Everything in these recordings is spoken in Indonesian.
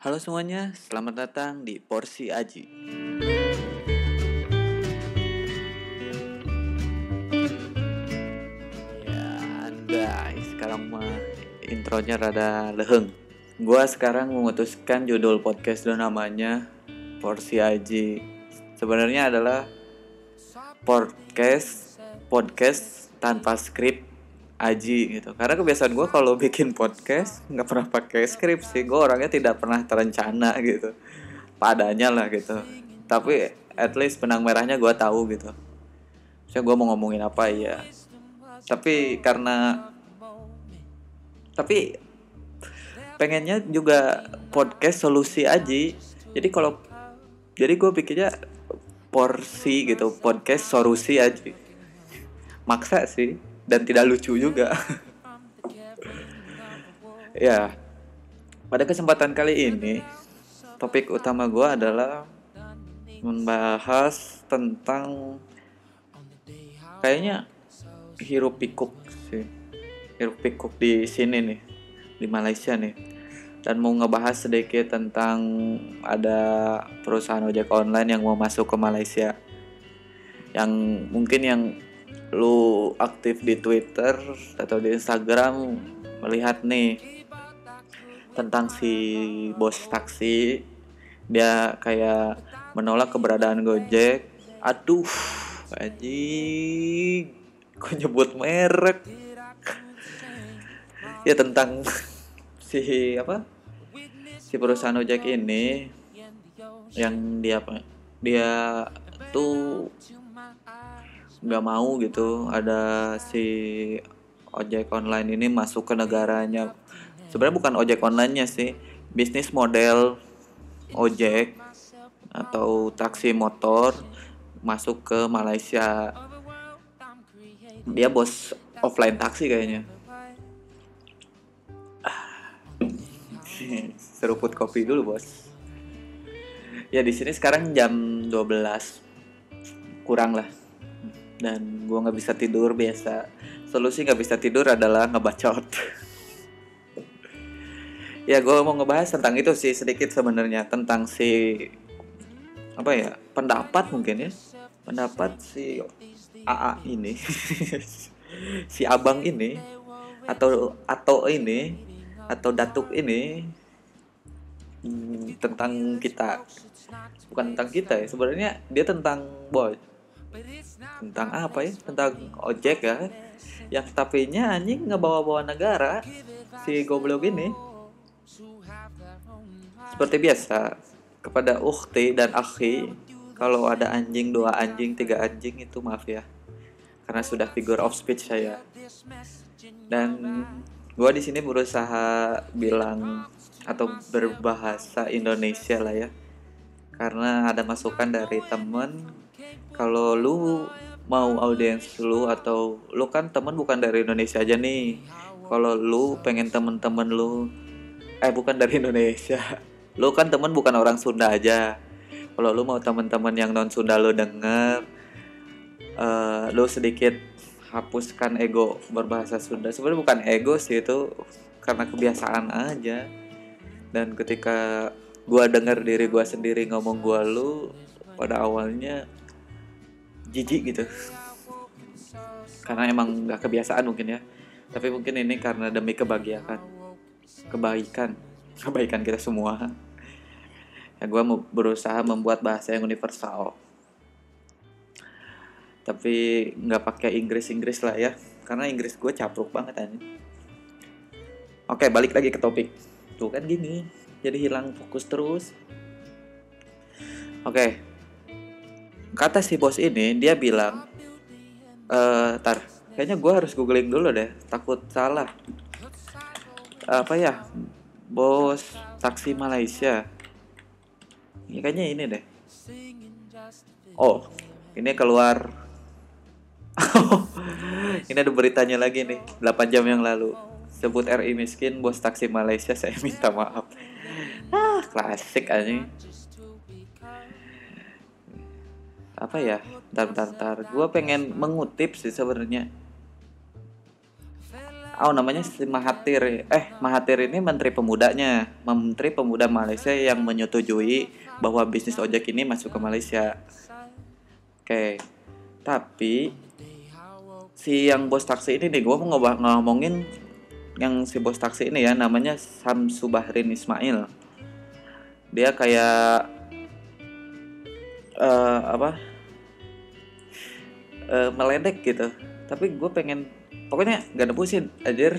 Halo semuanya, selamat datang di Porsi Aji. Ya, anda sekarang mah intronya rada leheng. Gua sekarang memutuskan judul podcast lo namanya Porsi Aji. Sebenarnya adalah podcast podcast tanpa skrip Aji gitu. Karena kebiasaan gue kalau bikin podcast nggak pernah pakai skrip sih. Gue orangnya tidak pernah terencana gitu. Padanya lah gitu. Tapi at least benang merahnya gue tahu gitu. Saya gue mau ngomongin apa ya tapi karena tapi pengennya juga podcast solusi Aji. Jadi kalau jadi gue pikirnya porsi gitu podcast solusi Aji. Maksa sih dan tidak lucu juga. ya, pada kesempatan kali ini topik utama gue adalah membahas tentang kayaknya hirup pikuk sih, hirup pikuk di sini nih, di Malaysia nih. Dan mau ngebahas sedikit tentang ada perusahaan ojek online yang mau masuk ke Malaysia. Yang mungkin yang lu aktif di Twitter atau di Instagram melihat nih tentang si bos taksi. Dia kayak menolak keberadaan Gojek. Aduh aji kok nyebut merek? Ya tentang si apa? Si perusahaan ojek ini yang dia dia tuh nggak mau gitu. Ada si ojek online ini masuk ke negaranya. Sebenarnya bukan ojek onlinenya sih bisnis model ojek atau taksi motor masuk ke Malaysia. Dia bos offline taksi kayaknya. Seruput kopi dulu bos. Ya di sini sekarang jam 12 kurang lah dan gue nggak bisa tidur biasa. Solusi nggak bisa tidur adalah ngebacot. Ya gue mau ngebahas tentang itu sih sedikit sebenarnya. Tentang si apa ya pendapat mungkin ya. Pendapat si AA ini. Si abang ini atau atau ini atau datuk ini hmm, tentang kita. Bukan tentang kita ya sebenarnya dia tentang boy tentang apa ya? Tentang ojek ya. Yang tapinya anjing ngebawa-bawa negara. Si goblok ini. Seperti biasa kepada ukti dan akhi kalau ada anjing dua anjing tiga anjing itu maaf ya. Karena sudah figure of speech saya. Dan gue di sini berusaha bilang atau berbahasa Indonesia lah ya. Karena ada masukan dari temen kalau lu mau audiens lu atau lu kan temen bukan dari Indonesia aja nih. Kalau lu pengen temen-temen lu eh bukan dari Indonesia. Lu kan temen bukan orang Sunda aja. Kalau lu mau temen-temen yang non Sunda lu denger uh, lu sedikit hapuskan ego berbahasa Sunda. Sebenarnya bukan ego sih itu karena kebiasaan aja. Dan ketika gua denger diri gua sendiri ngomong gua lu pada awalnya jijik gitu. Karena emang nggak kebiasaan mungkin ya. Tapi mungkin ini karena demi kebahagiaan. Kebaikan. Kebaikan kita semua. Ya gue berusaha membuat bahasa yang universal. Tapi nggak pakai Inggris Inggris lah ya. Karena Inggris gue capruk banget aja oke balik lagi ke topik. Tuh kan gini. Jadi hilang fokus terus. Oke kata si bos ini dia bilang eh tar kayaknya gue harus googling dulu deh takut salah. Apa ya bos taksi Malaysia. Ya, kayaknya ini deh. Oh ini keluar. Ini ada beritanya lagi nih 8 jam yang lalu. Sebut RI miskin bos taksi Malaysia saya minta maaf. Ah klasik aja apa ya ntar ntar gue pengen mengutip sih sebenarnya. Oh namanya si Mahathir. Eh Mahathir ini menteri pemudanya. Menteri pemuda Malaysia yang menyetujui bahwa bisnis ojek ini masuk ke Malaysia. Oke tapi si yang bos taksi ini nih gue mau ngomongin yang si bos taksi ini ya namanya Samsu Bahrin Ismail. Dia kayak uh, apa uh, meledek gitu. Tapi gue pengen pokoknya gak nebusin aja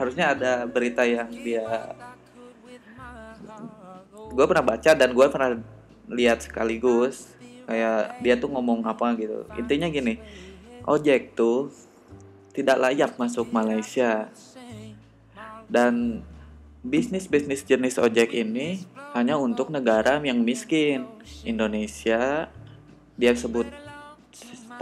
harusnya ada berita yang dia gue pernah baca dan gue pernah lihat sekaligus kayak dia tuh ngomong apa gitu. Intinya gini ojek tuh tidak layak masuk Malaysia. Dan bisnis bisnis jenis ojek ini hanya untuk negara yang miskin. Indonesia dia sebut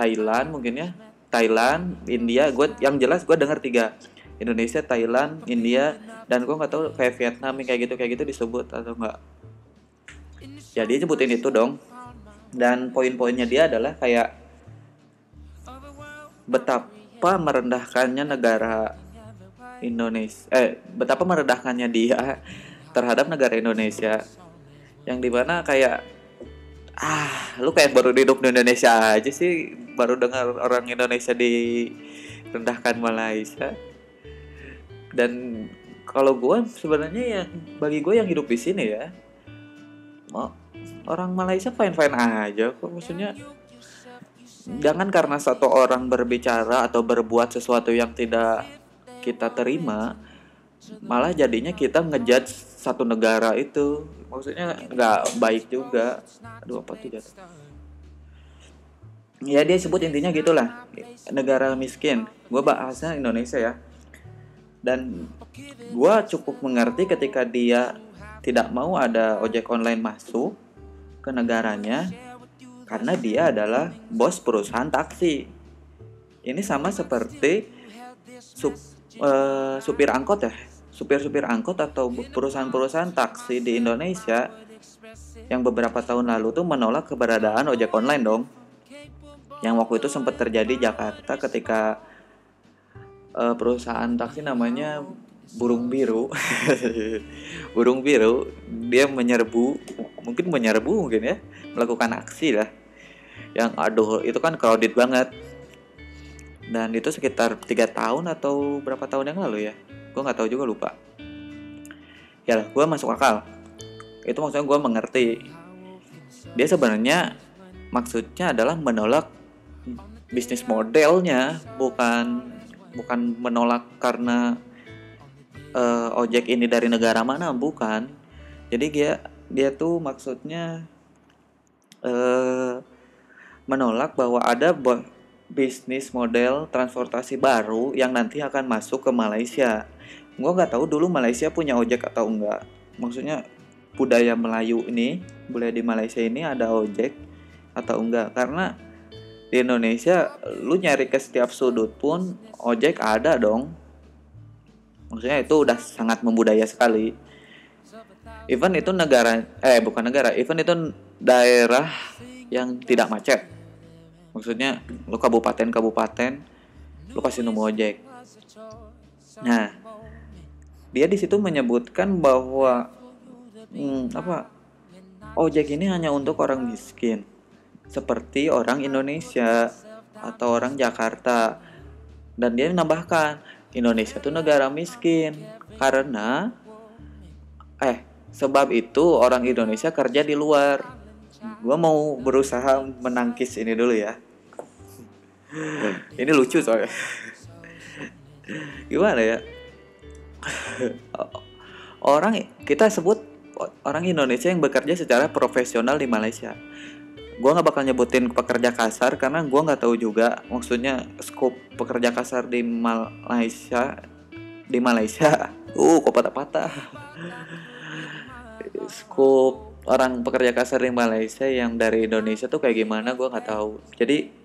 Thailand mungkin ya Thailand, India, gue yang jelas gue dengar tiga Indonesia, Thailand, India, dan gue nggak tahu kayak Vietnam kayak gitu kayak gitu disebut atau enggak. Ya dia sebutin itu dong. Dan poin-poinnya dia adalah kayak betapa merendahkannya negara Indonesia, eh betapa merendahkannya dia terhadap negara Indonesia, yang di mana kayak ah lu kayak baru hidup di Indonesia aja sih. Baru dengar orang Indonesia direndahkan Malaysia. Dan kalau gue sebenarnya ya bagi gue yang hidup di sini ya orang Malaysia fine fine aja kok. Maksudnya jangan karena satu orang berbicara atau berbuat sesuatu yang tidak kita terima malah jadinya kita ngejudge satu negara itu maksudnya nggak baik juga. Aduh apa jatuh? Ya dia sebut intinya gitulah negara miskin. Gue bahasnya Indonesia ya. Dan gue cukup mengerti ketika dia tidak mau ada ojek online masuk ke negaranya karena dia adalah bos perusahaan taksi. Ini sama seperti sup, uh, supir angkot ya supir-supir angkot atau perusahaan-perusahaan taksi di Indonesia yang beberapa tahun lalu tuh menolak keberadaan ojek online dong. Yang waktu itu sempat terjadi di Jakarta ketika uh, perusahaan taksi namanya Burung Biru. Burung Biru dia menyerbu, mungkin menyerbu mungkin ya, melakukan aksi lah. Yang aduh itu kan crowded banget. Dan itu sekitar tiga tahun atau berapa tahun yang lalu ya gue nggak tahu juga lupa. Ya gue masuk akal. Itu maksudnya gue mengerti. Dia sebenarnya maksudnya adalah menolak bisnis modelnya bukan bukan menolak karena uh, ojek ini dari negara mana bukan. Jadi dia dia tuh maksudnya uh, menolak bahwa ada bisnis model transportasi baru yang nanti akan masuk ke Malaysia gue nggak tahu dulu Malaysia punya ojek atau enggak maksudnya budaya Melayu ini budaya di Malaysia ini ada ojek atau enggak karena di Indonesia lu nyari ke setiap sudut pun ojek ada dong. Maksudnya itu udah sangat membudaya sekali. Even itu negara eh bukan negara even itu daerah yang tidak macet. Maksudnya lu kabupaten kabupaten lu kasih nomor ojek. Nah dia di situ menyebutkan bahwa hmm, apa ojek ini hanya untuk orang miskin seperti orang Indonesia atau orang Jakarta. Dan dia menambahkan Indonesia itu negara miskin karena eh sebab itu orang Indonesia kerja di luar. Gue mau berusaha menangkis ini dulu ya. Ini lucu soalnya. Gimana ya orang kita sebut orang Indonesia yang bekerja secara profesional di Malaysia. Gua nggak bakal nyebutin pekerja kasar karena gua nggak tahu juga maksudnya skop pekerja kasar di Malaysia di Malaysia. Uh, kok patah-patah. skop orang pekerja kasar di Malaysia yang dari Indonesia tuh kayak gimana gua nggak tahu. Jadi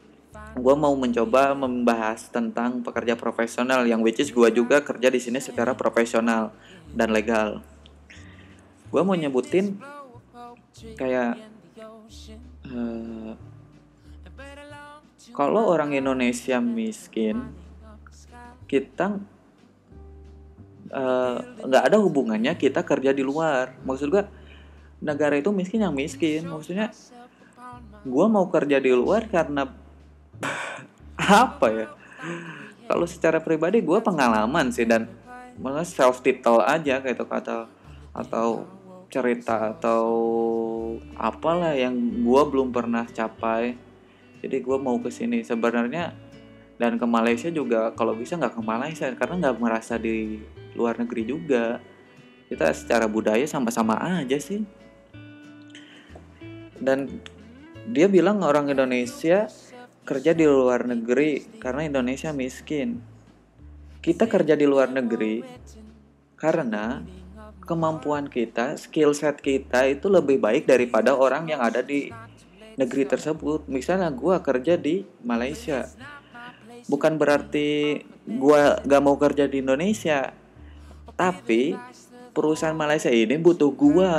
gue mau mencoba membahas tentang pekerja profesional yang which is gue juga kerja di sini secara profesional dan legal. Gue mau nyebutin kayak uh, kalau orang Indonesia miskin, kita eh, nggak ada hubungannya kita kerja di luar maksud gua negara itu miskin yang miskin maksudnya gua mau kerja di luar karena apa ya? Kalau secara pribadi gua pengalaman sih dan malah self title aja kayak itu kata atau cerita atau apalah yang gua belum pernah capai. Jadi gua mau ke sini. Sebenarnya dan ke Malaysia juga kalau bisa nggak ke Malaysia karena nggak merasa di luar negeri juga. Kita secara budaya sama-sama aja sih. Dan dia bilang orang Indonesia kerja di luar negeri karena Indonesia miskin kita kerja di luar negeri karena kemampuan kita, skill set kita itu lebih baik daripada orang yang ada di negeri tersebut. Misalnya gue kerja di Malaysia, bukan berarti gue gak mau kerja di Indonesia, tapi perusahaan Malaysia ini butuh gue.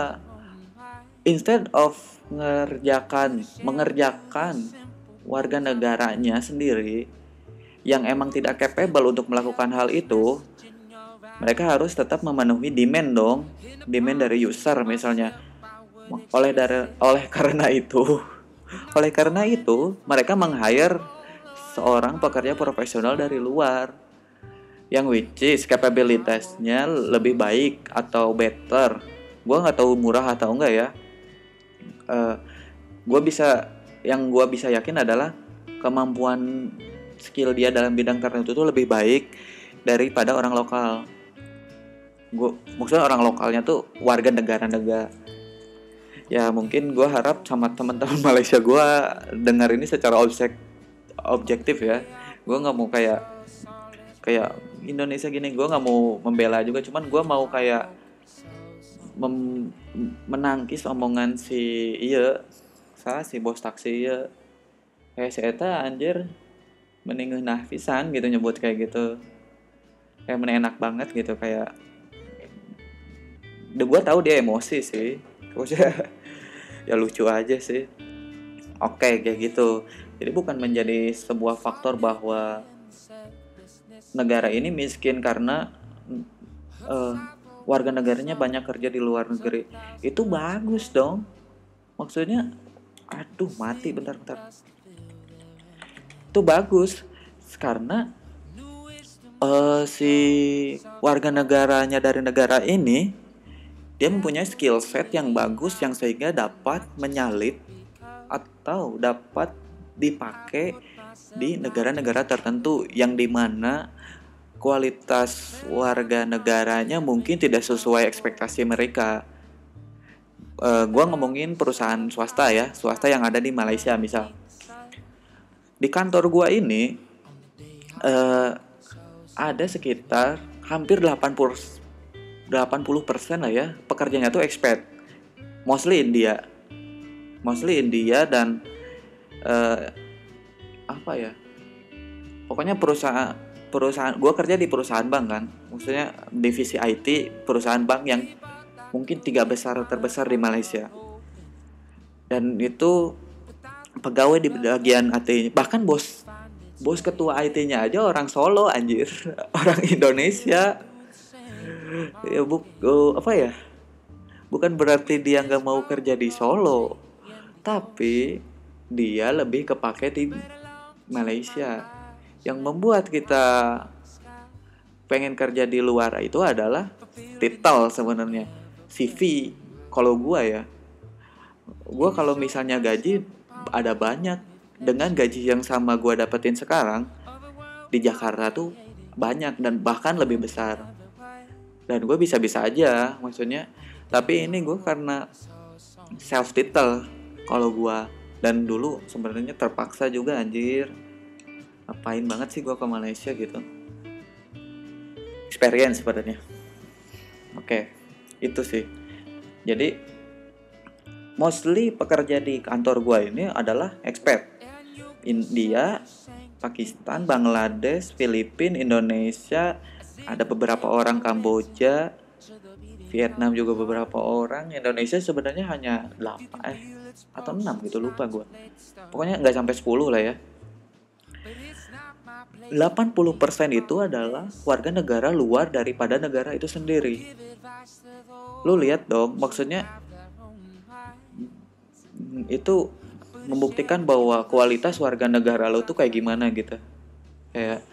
Instead of mengerjakan, mengerjakan warga negaranya sendiri yang emang tidak capable untuk melakukan hal itu, mereka harus tetap memenuhi demand dong demand dari user misalnya. Oleh dari oleh karena itu oleh karena itu mereka meng-hire seorang pekerja profesional dari luar yang which is kapabilitasnya lebih baik atau better. Gue nggak tahu murah atau enggak ya. Uh, eh, gue bisa yang gue bisa yakin adalah kemampuan skill dia dalam bidang tertentu itu lebih baik daripada orang lokal. Gue maksudnya orang lokalnya tuh warga negara-negara. Ya mungkin gue harap sama teman-teman Malaysia gue dengar ini secara objek objektif ya. Gue nggak mau kayak kayak Indonesia gini gue nggak mau membela juga. Cuman gue mau kayak mem, menangkis omongan si iya saya si bos taksi iya kayak si Eta anjir mending pisan gitu nyebut kayak gitu. Kayak enak banget gitu kayak udah gue tahu dia emosi sih. Maksudnya ya lucu aja sih. Oke kayak gitu. Jadi bukan menjadi sebuah faktor bahwa negara ini miskin karena uh, warga negaranya banyak kerja di luar negeri. Itu bagus dong. Maksudnya aduh mati bentar-bentar itu bagus karena uh, si warga negaranya dari negara ini dia mempunyai skill set yang bagus yang sehingga dapat menyalip atau dapat dipakai di negara-negara tertentu yang di mana kualitas warga negaranya mungkin tidak sesuai ekspektasi mereka. Uh, gua ngomongin perusahaan swasta ya, swasta yang ada di Malaysia misal. Di kantor gua ini uh, ada sekitar hampir 80 80% lah ya pekerjanya tuh expat. Mostly India. Mostly India dan uh, apa ya pokoknya perusahaan perusahaan gue kerja di perusahaan bank kan. Maksudnya divisi IT perusahaan bank yang mungkin tiga besar terbesar di Malaysia. Dan itu pegawai di bagian IT bahkan bos bos ketua IT-nya aja orang Solo anjir. Orang Indonesia. Ya bu uh, apa ya? Bukan berarti dia nggak mau kerja di Solo tapi dia lebih kepake di Malaysia. Yang membuat kita pengen kerja di luar itu adalah titel sebenarnya CV kalau gua ya gua kalau misalnya gaji ada banyak dengan gaji yang sama gua dapetin sekarang di Jakarta tuh banyak dan bahkan lebih besar. Dan gue bisa-bisa aja maksudnya. Tapi ini gue karena self title kalau gue dan dulu sebenarnya terpaksa juga anjir. Ngapain banget sih gue ke Malaysia gitu? Experience sebenarnya. Oke itu sih. Jadi mostly pekerja di kantor gue ini adalah expat. India Pakistan Bangladesh Filipina Indonesia ada beberapa orang Kamboja Vietnam juga beberapa orang. Indonesia sebenarnya hanya 8 eh atau 6 gitu lupa gue pokoknya nggak sampai 10 lah ya. 80% itu adalah warga negara luar daripada negara itu sendiri. Lu lihat dong, maksudnya itu membuktikan bahwa kualitas warga negara lo tuh kayak gimana gitu. Kayak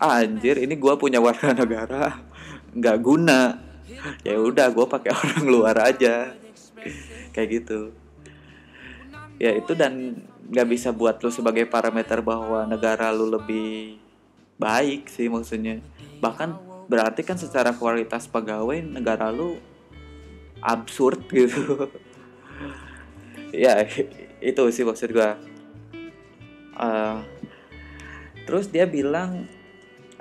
anjir ini gue punya warga negara nggak guna. Ya udah gue pakai orang luar aja. Kayak gitu. Ya itu dan nggak bisa buat lu sebagai parameter bahwa negara lu lebih baik sih maksudnya. Bahkan berarti kan secara kualitas pegawai negara lu absurd gitu. Ya itu sih maksud gua. Uh, terus dia bilang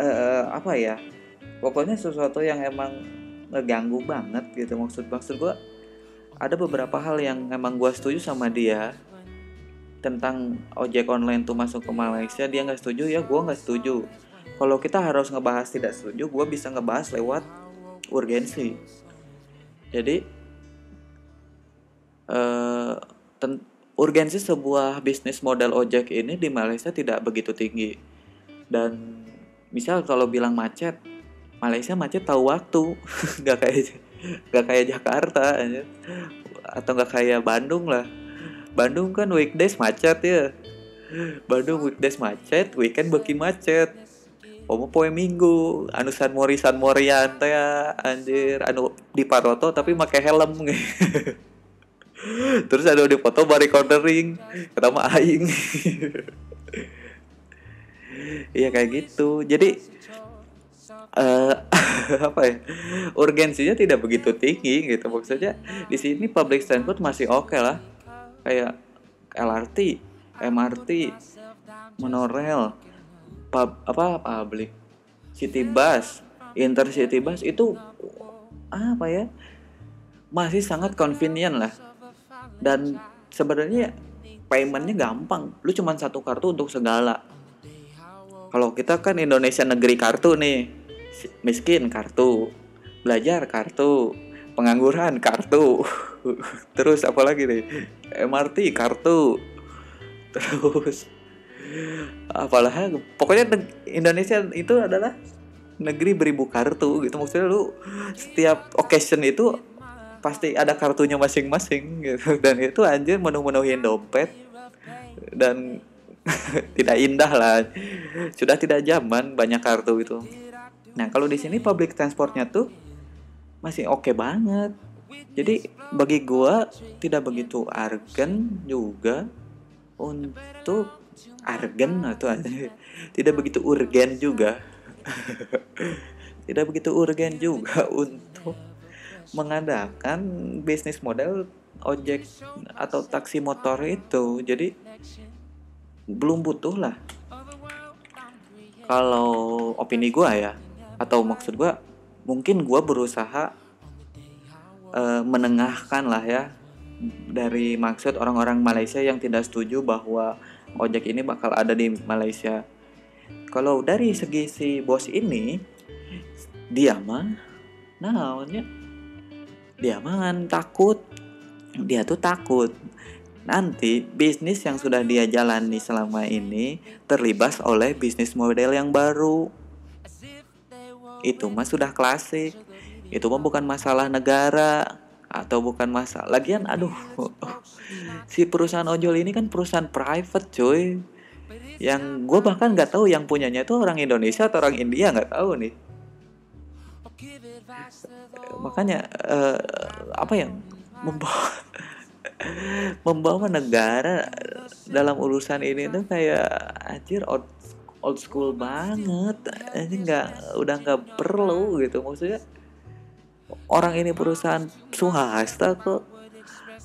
uh, apa ya pokoknya sesuatu yang emang ngeganggu banget gitu maksud maksud gua. Ada beberapa hal yang emang gua setuju sama dia. Tentang ojek online tuh masuk ke Malaysia dia nggak setuju ya gue nggak setuju kalau kita harus ngebahas tidak setuju gue bisa ngebahas lewat urgensi. Jadi uh, urgensi sebuah bisnis model ojek ini di Malaysia tidak begitu tinggi. Dan misal kalau bilang macet Malaysia macet tahu waktu. Nggak kayak nggak kayak Jakarta atau nggak kayak Bandung lah. Bandung kan weekdays macet ya. Bandung weekdays macet weekend beki macet Omo poe minggu. Anu San Mori San Morian teh ya, anjir. Anu di Paroto tapi pakai helm. Terus ada di foto bari cornering. Ketemu aing. Iya kayak gitu. Jadi uh, apa ya? Urgensinya tidak begitu tinggi gitu. Maksudnya di sini public transport masih oke okay lah. Kayak LRT, MRT, monorail, pub, apa public, city bus, intercity bus itu apa ya masih sangat convenient lah. Dan sebenarnya paymentnya gampang. Lu cuma satu kartu untuk segala. Kalau kita kan Indonesia negeri kartu nih miskin kartu belajar kartu pengangguran kartu terus apa lagi nih MRT kartu terus apalah pokoknya Indonesia itu adalah negeri beribu kartu gitu. Maksudnya lu setiap occasion itu pasti ada kartunya masing-masing gitu. Dan itu anjir menu-menuhin dompet dan tidak indah lah. Sudah tidak zaman banyak kartu itu. Nah kalau di sini public transportnya tuh masih oke okay banget. Jadi bagi gua tidak begitu argen juga untuk argen atau tidak begitu urgen juga. Tidak begitu urgen juga untuk mengadakan bisnis model ojek atau taksi motor itu. Jadi belum butuh lah. Kalau opini gua ya atau maksud gua mungkin gue berusaha uh, menengahkan lah ya dari maksud orang-orang Malaysia yang tidak setuju bahwa ojek ini bakal ada di Malaysia. Kalau dari segi si bos ini, dia mah, nah, dia mah takut, dia tuh takut. Nanti bisnis yang sudah dia jalani selama ini terlibas oleh bisnis model yang baru. Itu mah sudah klasik. Itu mah bukan masalah negara atau bukan masalah. Lagian aduh si perusahaan ojol ini kan perusahaan private cuy. Yang gue bahkan nggak tahu yang punyanya itu orang Indonesia atau orang India nggak tahu nih. Makanya uh, apa yang membawa membawa negara dalam urusan ini tuh kayak anjir old school banget. Ini nggak udah nggak perlu gitu. Maksudnya orang ini perusahaan swasta kok.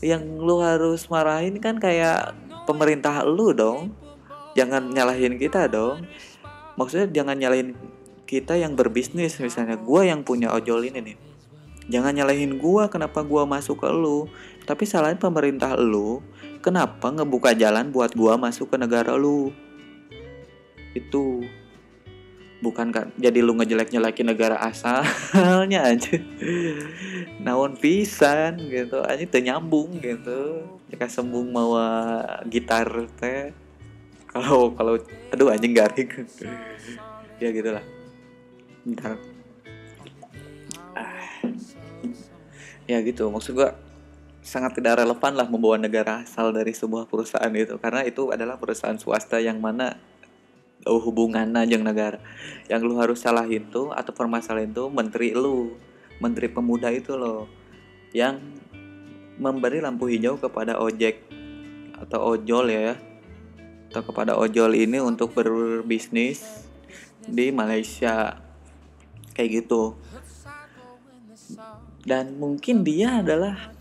Yang lu harus marahin kan kayak pemerintah lu dong. Jangan nyalahin kita dong. Maksudnya jangan nyalahin kita yang berbisnis. Misalnya gue yang punya ojol ini nih. Jangan nyalahin gue kenapa gue masuk ke lu? Tapi salahin pemerintah lu kenapa ngebuka jalan buat gue masuk ke negara lu? Itu bukan kan jadi lu ngejelek-jelekin negara asalnya aja naon pisan gitu. Aja nyambung gitu. Jika sembung mawa gitar teh. Kalau kalau aduh anjing garing. Ya gitulah. Bentar. Ah. ya gitu. Maksud gua sangat tidak relevan lah membawa negara asal dari sebuah perusahaan itu. Karena itu adalah perusahaan swasta yang mana oh, hubungannya yang negara. Yang lu harus salah itu atau permasalahan itu menteri lu. Menteri pemuda itu loh yang memberi lampu hijau kepada ojek atau ojol ya atau kepada ojol ini untuk berbisnis di Malaysia. Kayak gitu. Dan mungkin dia adalah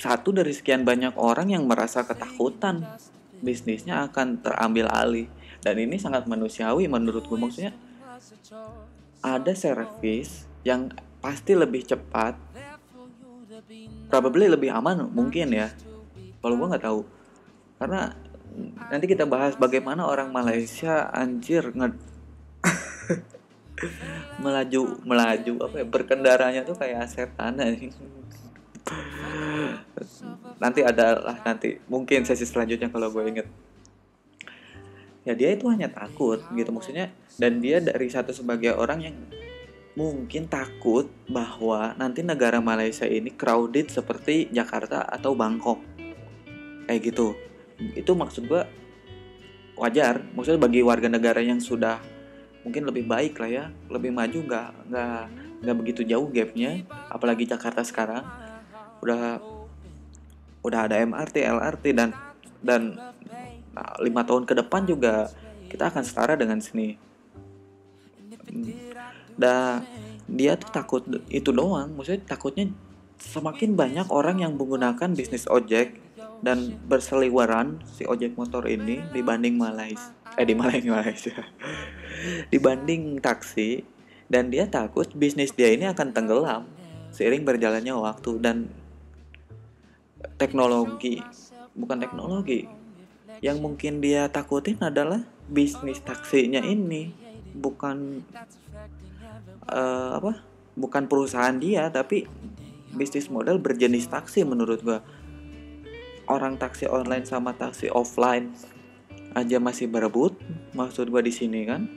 satu dari sekian banyak orang yang merasa ketakutan. Bisnisnya akan terambil alih dan ini sangat manusiawi menurut gue maksudnya ada servis yang pasti lebih cepat probably lebih aman mungkin ya. Kalau gue nggak tahu. Karena nanti kita bahas bagaimana orang Malaysia anjir nge melaju melaju apa ya berkendaranya tuh kayak setan nanti adalah nanti mungkin sesi selanjutnya kalau gue inget ya dia itu hanya takut gitu maksudnya. Dan dia dari satu sebagai orang yang mungkin takut bahwa nanti negara Malaysia ini crowded seperti Jakarta atau Bangkok. Kayak gitu. Itu maksud gue wajar. Maksudnya bagi warga negara yang sudah mungkin lebih baik lah ya lebih maju nggak nggak nggak begitu jauh gapnya apalagi Jakarta sekarang. Udah udah ada MRT LRT dan dan nah, lima tahun ke depan juga kita akan setara dengan sini dan dia tuh takut itu doang. Maksudnya takutnya semakin banyak orang yang menggunakan bisnis ojek dan berseliweran si ojek motor ini dibanding Malaysia. Eh di Malaysia Malaysia. Dibanding taksi dan dia takut bisnis dia ini akan tenggelam seiring berjalannya waktu dan teknologi bukan teknologi yang mungkin dia takutin adalah bisnis taksinya ini bukan uh, apa bukan perusahaan dia tapi bisnis model berjenis taksi menurut gua. Orang taksi online sama taksi offline aja masih berebut maksud gua di sini kan.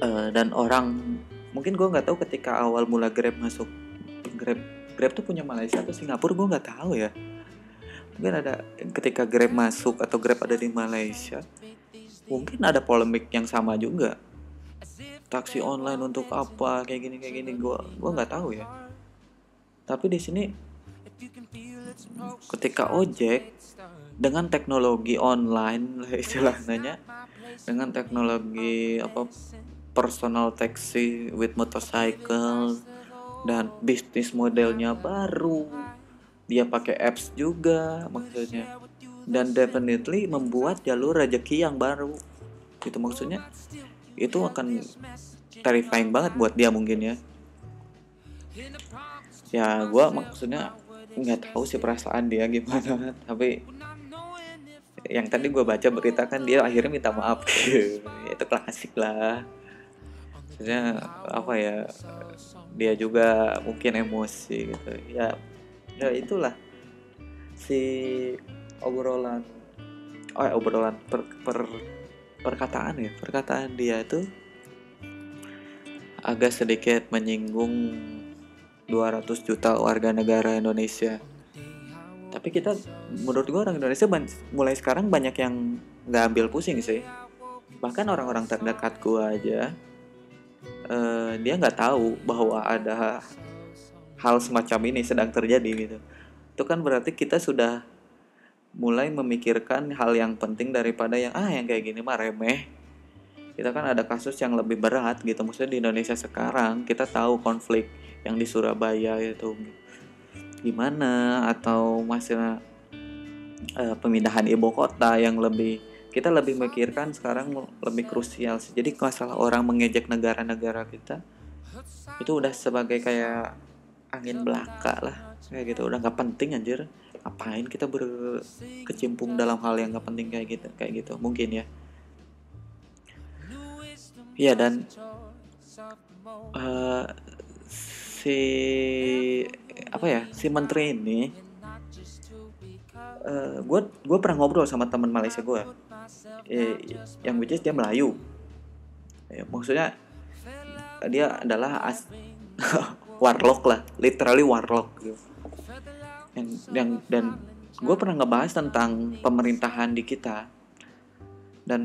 Uh, dan orang mungkin gua nggak tahu ketika awal mula Grab masuk Grab Grab tuh punya Malaysia atau Singapura gue nggak tahu ya mungkin ada ketika Grab masuk atau Grab ada di Malaysia mungkin ada polemik yang sama juga. Taksi online untuk apa kayak gini kayak gini. Gue gue nggak tahu ya. Tapi di sini ketika ojek dengan teknologi online istilahnya dengan teknologi apa personal taxi with motorcycle dan bisnis modelnya baru dia pakai apps juga maksudnya. Dan definitely membuat jalur rezeki yang baru. Itu maksudnya. Itu akan terrifying banget buat dia mungkin ya. Ya gue maksudnya nggak tahu sih perasaan dia gimana. Tapi yang tadi gue baca berita kan dia akhirnya minta maaf. Itu klasik lah. Maksudnya apa ya? Dia juga mungkin emosi gitu. Ya ya itulah. Si obrolan oh ya, obrolan per, per perkataan ya. Perkataan dia itu agak sedikit menyinggung 200 juta warga negara Indonesia. Tapi kita menurut gue orang Indonesia mulai sekarang banyak yang nggak ambil pusing sih. Bahkan orang-orang terdekat gue aja uh, dia nggak tahu bahwa ada hal semacam ini sedang terjadi gitu. Itu kan berarti kita sudah mulai memikirkan hal yang penting daripada yang ah yang kayak gini mah remeh. Kita kan ada kasus yang lebih berat gitu. Maksudnya di Indonesia sekarang kita tahu konflik yang di Surabaya itu gimana atau masalah uh, pemindahan ibu kota yang lebih kita lebih memikirkan sekarang lebih krusial sih. Jadi masalah orang mengejek negara-negara kita itu udah sebagai kayak angin belaka lah. Kayak gitu. Udah nggak penting anjir. Ngapain kita berkecimpung dalam hal yang nggak penting kayak gitu kayak gitu? Mungkin ya. Iya dan uh, si apa ya si menteri ini gue uh, gue pernah ngobrol sama teman Malaysia gue eh, yang which is dia Melayu. Ya, maksudnya dia adalah as warlock lah literally warlock gitu. Yang yang dan gue pernah ngebahas tentang pemerintahan di kita. Dan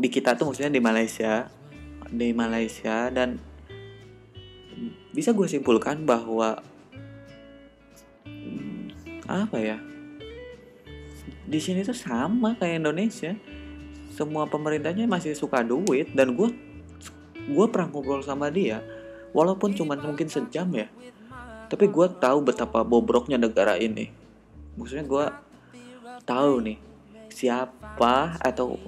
di kita tuh maksudnya di Malaysia di Malaysia dan bisa gue simpulkan bahwa apa ya di sini tuh sama kayak Indonesia. Semua pemerintahnya masih suka duit dan gue gue pernah ngobrol sama dia walaupun cuma mungkin sejam ya. Tapi gue tahu betapa bobroknya negara ini. Maksudnya gue tahu nih siapa atau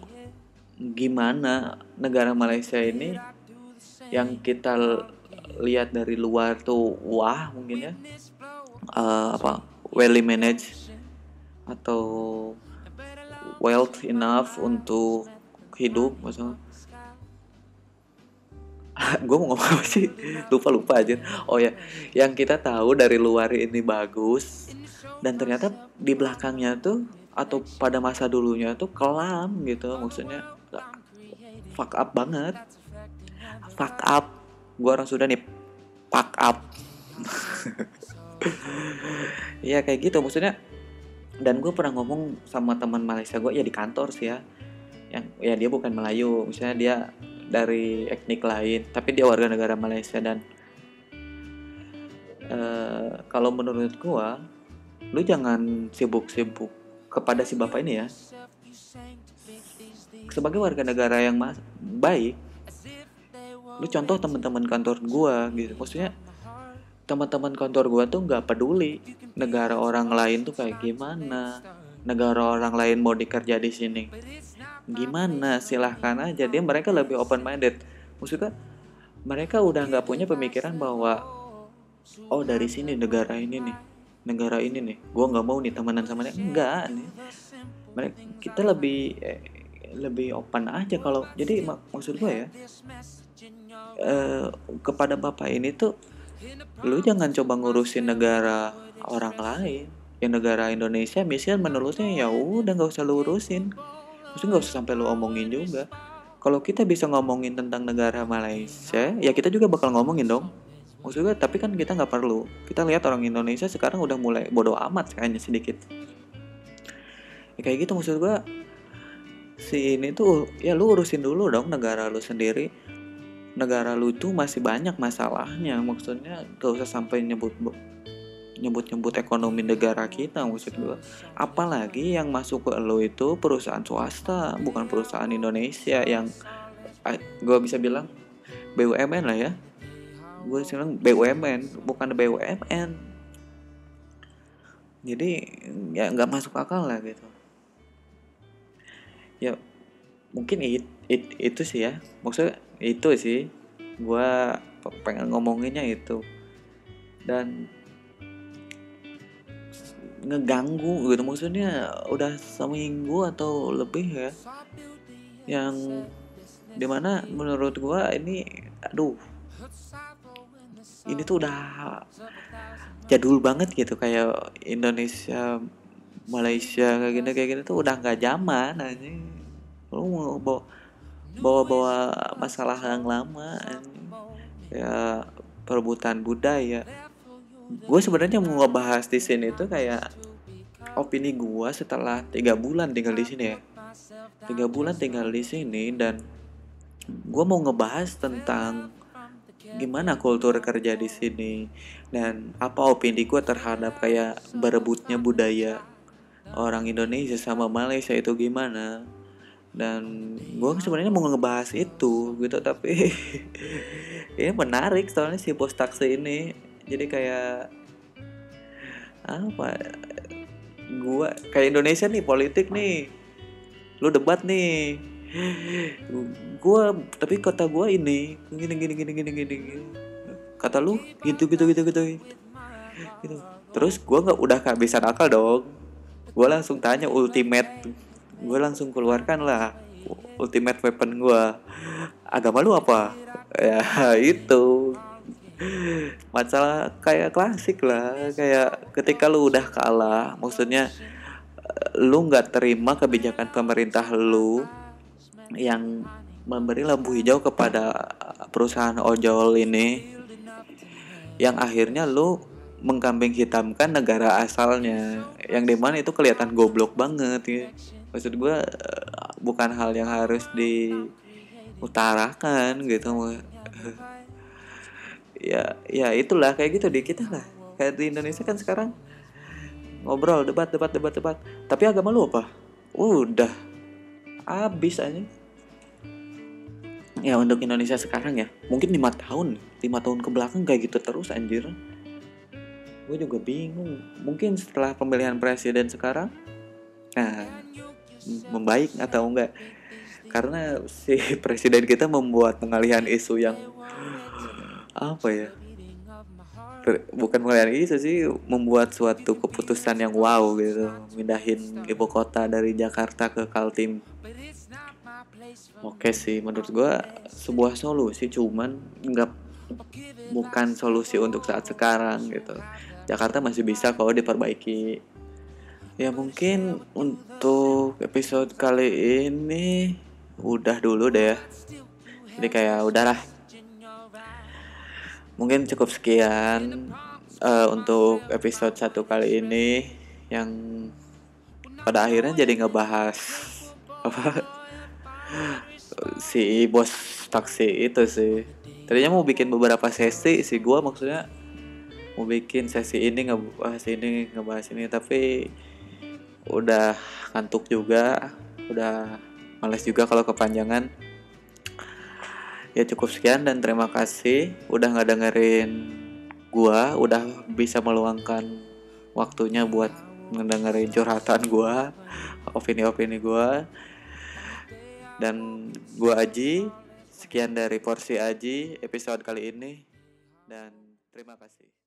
gimana negara Malaysia ini yang kita lihat dari luar tuh wah mungkin ya. Uh, apa well managed atau wealth enough untuk hidup maksudnya gue mau ngomong apa sih? Lupa lupa aja. Oh ya yang kita tahu dari luar ini bagus dan ternyata di belakangnya tuh atau pada masa dulunya tuh kelam gitu maksudnya fuck up banget. Fuck up. Gue orang sudah nih fuck up. Iya kayak gitu maksudnya. Dan gue pernah ngomong sama teman Malaysia gue ya di kantor sih ya. Yang ya dia bukan Melayu misalnya dia dari etnik lain tapi dia warga negara Malaysia dan uh, kalau menurut gue lu jangan sibuk-sibuk kepada si bapak ini ya. Sebagai warga negara yang baik lu contoh teman-teman kantor gua gitu. Maksudnya teman-teman kantor gua tuh nggak peduli negara orang lain tuh kayak gimana negara orang lain mau dikerja di sini gimana? Silahkan aja. Dia mereka lebih open minded maksudnya mereka udah nggak punya pemikiran bahwa oh dari sini negara ini nih negara ini nih gua nggak mau nih temenan sama dia. Enggak nih. Mereka kita lebih eh, lebih open aja kalau jadi mak maksud gue ya uh, kepada bapak ini tuh lu jangan coba ngurusin negara orang lain. Yang negara Indonesia misalnya menurutnya ya udah nggak usah lu urusin maksudnya nggak usah sampai lu omongin juga. Kalau kita bisa ngomongin tentang negara Malaysia ya kita juga bakal ngomongin dong. Maksudnya tapi kan kita nggak perlu. Kita lihat orang Indonesia sekarang udah mulai bodoh amat kayaknya sedikit. Ya, kayak gitu maksud gue si ini tuh ya lu urusin dulu dong negara lu sendiri. Negara lu tuh masih banyak masalahnya maksudnya gak usah sampai nyebut nyebut-nyebut ekonomi negara kita maksud gue apalagi yang masuk ke lo itu perusahaan swasta bukan perusahaan Indonesia yang gue bisa bilang BUMN lah ya. Gue bilang BUMN bukan BUMN jadi ya nggak masuk akal lah gitu. Ya mungkin it, it, itu sih ya. Maksudnya itu sih gue pengen ngomonginnya itu. Dan ngeganggu gitu. Maksudnya udah seminggu atau lebih ya yang di mana menurut gue ini aduh ini tuh udah jadul banget gitu. Kayak Indonesia Malaysia kayak gini kayak gini tuh udah nggak zaman aja lu mau bawa bawa bawa masalah yang lama ya perebutan budaya gue sebenarnya mau ngebahas di sini tuh kayak opini gue setelah tiga bulan tinggal di sini ya. Tiga bulan tinggal di sini dan gue mau ngebahas tentang gimana kultur kerja di sini dan apa opini gue terhadap kayak berebutnya budaya orang Indonesia sama Malaysia itu gimana. Dan gue sebenarnya mau ngebahas itu gitu tapi ini menarik soalnya si bos taksi ini jadi kayak apa? Gue kayak Indonesia nih politik nih. Lu debat nih. Gue tapi kata gue ini gini gini gini gini gini kata lu gitu gitu gitu gitu. Gitu. Terus gue nggak udah kehabisan akal dong. Gue langsung tanya ultimate gue langsung keluarkan lah ultimate weapon gue agama lu apa? Ya itu masalah kayak klasik lah kayak ketika lu udah kalah maksudnya eh, lu nggak terima kebijakan pemerintah lu yang memberi lampu hijau kepada perusahaan ojol ini yang akhirnya lu mengkambing hitamkan negara asalnya yang di mana itu kelihatan goblok banget ya. Maksud gue eh, bukan hal yang harus diutarakan gitu ya ya itulah kayak gitu di kita lah. Kayak di Indonesia kan sekarang ngobrol debat debat debat debat. Tapi agama lu apa? Udah. Abis aja ya untuk Indonesia sekarang ya mungkin lima tahun lima tahun ke belakang kayak gitu terus anjir. Gue juga bingung. Mungkin setelah pemilihan presiden sekarang nah membaik atau enggak? Karena si presiden kita membuat pengalihan isu yang apa ya? Bukan pengalihan isu sih membuat suatu keputusan yang wow gitu. Mindahin ibu kota dari Jakarta ke Kaltim. Oke sih menurut gua sebuah solusi cuman nggak bukan solusi untuk saat sekarang gitu. Jakarta masih bisa kalau diperbaiki. Ya mungkin untuk episode kali ini udah dulu deh ya. Jadi kayak udahlah mungkin cukup sekian uh, untuk episode satu kali ini yang pada akhirnya jadi ngebahas apa? Si bos taksi itu sih. Tadinya mau bikin beberapa sesi sih gue maksudnya mau bikin sesi ini ngebahas ini ngebahas ini tapi udah ngantuk juga udah males juga kalau kepanjangan ya cukup sekian dan terima kasih udah nggak dengerin gua udah bisa meluangkan waktunya buat ngedengerin curhatan gua opini-opini gua. Dan gua Aji sekian dari porsi Aji episode kali ini dan terima kasih